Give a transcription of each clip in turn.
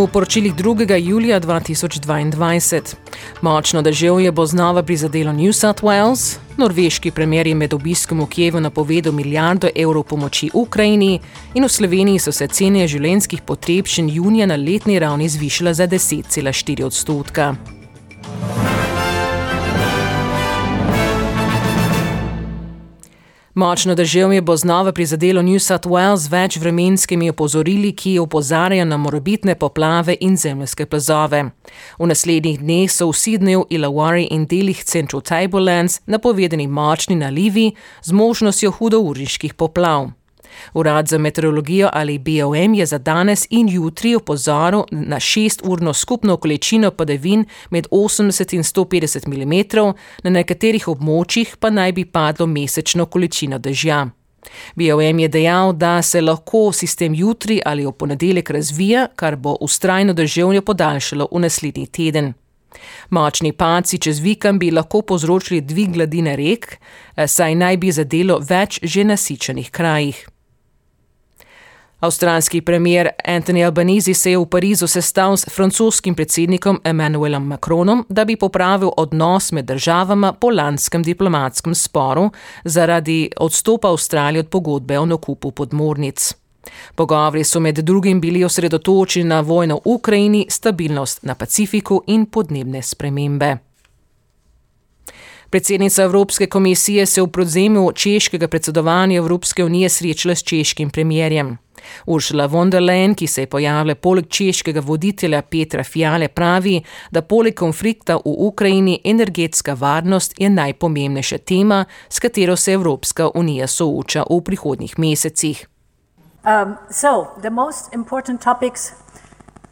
V poročilih 2. julija 2022. Močno deževje bo znova prizadelo New South Wales, norveški premjer je med obiskom v Kijevu napovedal milijardo evrov pomoči Ukrajini in v Sloveniji so se cene življenjskih potrebščin junija na letni ravni zvišale za 10,4 odstotka. Močno deževje bo znova prizadelo New South Wales z več vremenskimi opozorili, ki opozarjajo na morebitne poplave in zemljske plazove. V naslednjih dneh so v Sydneyju, Illawarra in delih Central Tablelands napovedani močni nalivi z možnostjo hudourniških poplav. Urad za meteorologijo ali BOM je za danes in jutri opozoril na 6-urno skupno količino padavin med 80 in 150 mm, na nekaterih območjih pa naj bi padlo mesečno količino dežja. BOM je dejal, da se lahko sistem jutri ali v ponedeljek razvija, kar bo ustrajno deževje podaljšalo v naslednji teden. Močni paci čez vikend bi lahko povzročili dvig gladine rek, saj naj bi zadelo več že nasičenih krajih. Avstralski premier Anthony Albanese se je v Parizu sestal s francoskim predsednikom Emmanuelom Macronom, da bi popravil odnos med državama po lanskem diplomatskem sporu zaradi odstopa Avstralije od pogodbe o nakupu podmornic. Pogovori so med drugim bili osredotočeni na vojno v Ukrajini, stabilnost na Pacifiku in podnebne spremembe. Predsednica Evropske komisije se v prevzemu češkega predsedovanja Evropske unije srečala s češkim premjerjem. Ursula von der Leyen, ki se je pojavila poleg češkega voditelja Petra Fiale, pravi, da poleg konflikta v Ukrajini energetska varnost je najpomembnejša tema, s katero se Evropska unija sooča v prihodnjih mesecih. Um, so,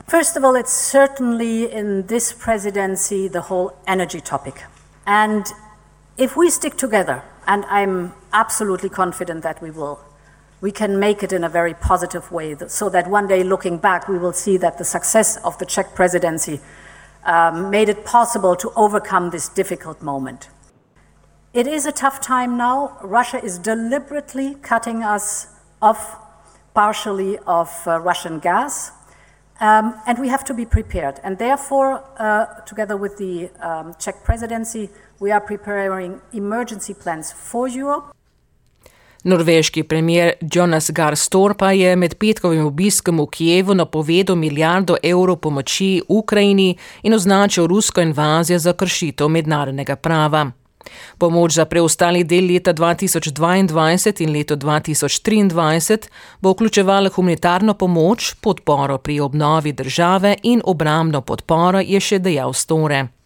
First of all, it's certainly in this presidency the whole energy topic. And if we stick together, and I'm absolutely confident that we will, we can make it in a very positive way so that one day looking back, we will see that the success of the Czech presidency um, made it possible to overcome this difficult moment. It is a tough time now. Russia is deliberately cutting us off partially of uh, Russian gas. Um, and we have to be prepared. And therefore, uh, together with the um, Czech presidency, we are preparing emergency plans for Europe. Norveški premier Jonas Gahr Stor pa je med petkovim obiskom v Kijevu napovedal milijardo evrov pomoči Ukrajini in označil rusko invazijo za kršitev mednarodnega prava. Pomoč za preostali del leta 2022 in leto 2023 bo vključevala humanitarno pomoč, podporo pri obnovi države in obramno podporo, je še dejal Store.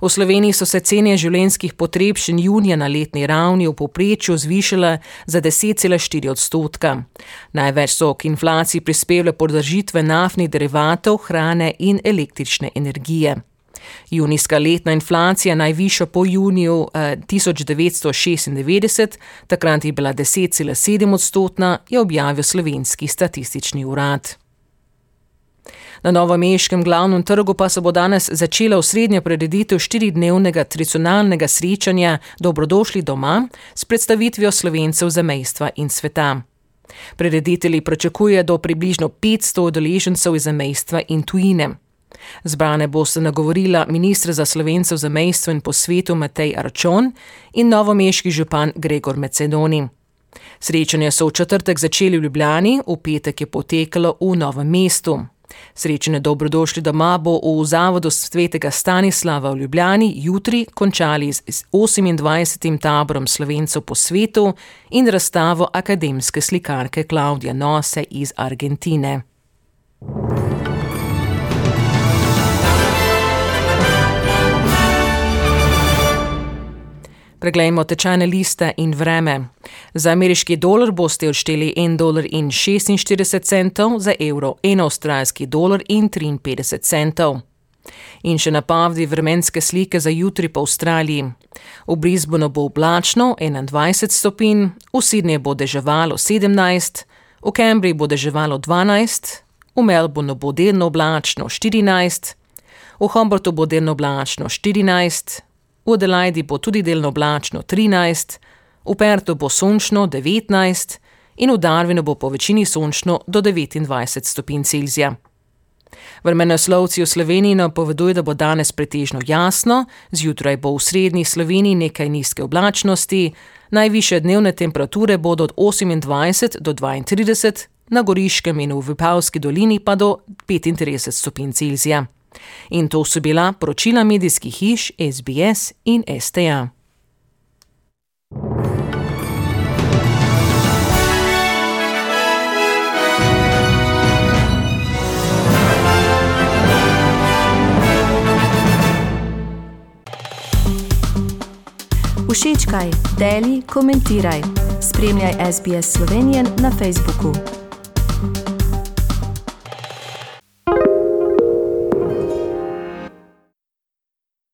V Sloveniji so se cene življenjskih potrebščin junija na letni ravni v poprečju zvišale za 10,4 odstotka. Največ so k inflaciji prispevale podržitve naftnih derivatov, hrane in električne energije. Junijska letna inflacija, najvišja po juniju eh, 1996, takrat je bila 10,7 odstotna, je objavil slovenski statistični urad. Na novomeškem glavnem trgu pa se bo danes začela osrednja prededitev štiridnevnega tradicionalnega srečanja Dobrodošli doma s predstavitvijo slovencev za mejstva in sveta. Prededitelji pričakuje do približno 500 udeležencev iz mejstva in tujine. Zbrane boste nagovorila ministra za slovencev za mejstvo in po svetu Matej Arčon in novomeški župan Gregor Macedoni. Srečanje so v četrtek začeli v Ljubljani, v petek je potekalo v novem mestu. Srečne dobrodošli doma bo v Zavodu svetega Stanislava v Ljubljani jutri končali z 28. taborom slovencev po svetu in razstavo akademske slikarke Klaudija Nose iz Argentine. Preglejmo tečajne liste in vreme. Za ameriški dolar boste odšteli 1,46 dolar, za evro 1 avstralski dolar in 53 centov. In še napovedi vremenske slike za jutri po Avstraliji. V Brisbonu bo oblačno 21 stopinj, v Sydneyju bo deževalo 17, v Cambridgeu bo deževalo 12, v Melbourneu bo delno oblačno 14, v Humboldtu bo delno oblačno 14, v Adelaidi bo tudi delno oblačno 13, v Pertu bo sončno 19 in v Darwinu bo po večini sončno do 29 stopinj Celzija. Vremenoslovci v Sloveniji napovedujejo, da bo danes pretežno jasno, zjutraj bo v srednji Sloveniji nekaj nizke oblačnosti, najviše dnevne temperature bodo od 28 do 32, na Goriškem in v Vipavski dolini pa do 35 stopinj Celzija. In to so bila poročila medijskih hiš SBS in STA. Všečkaj, deli, komentiraj. Spremljaj SBS Slovenijo na Facebooku.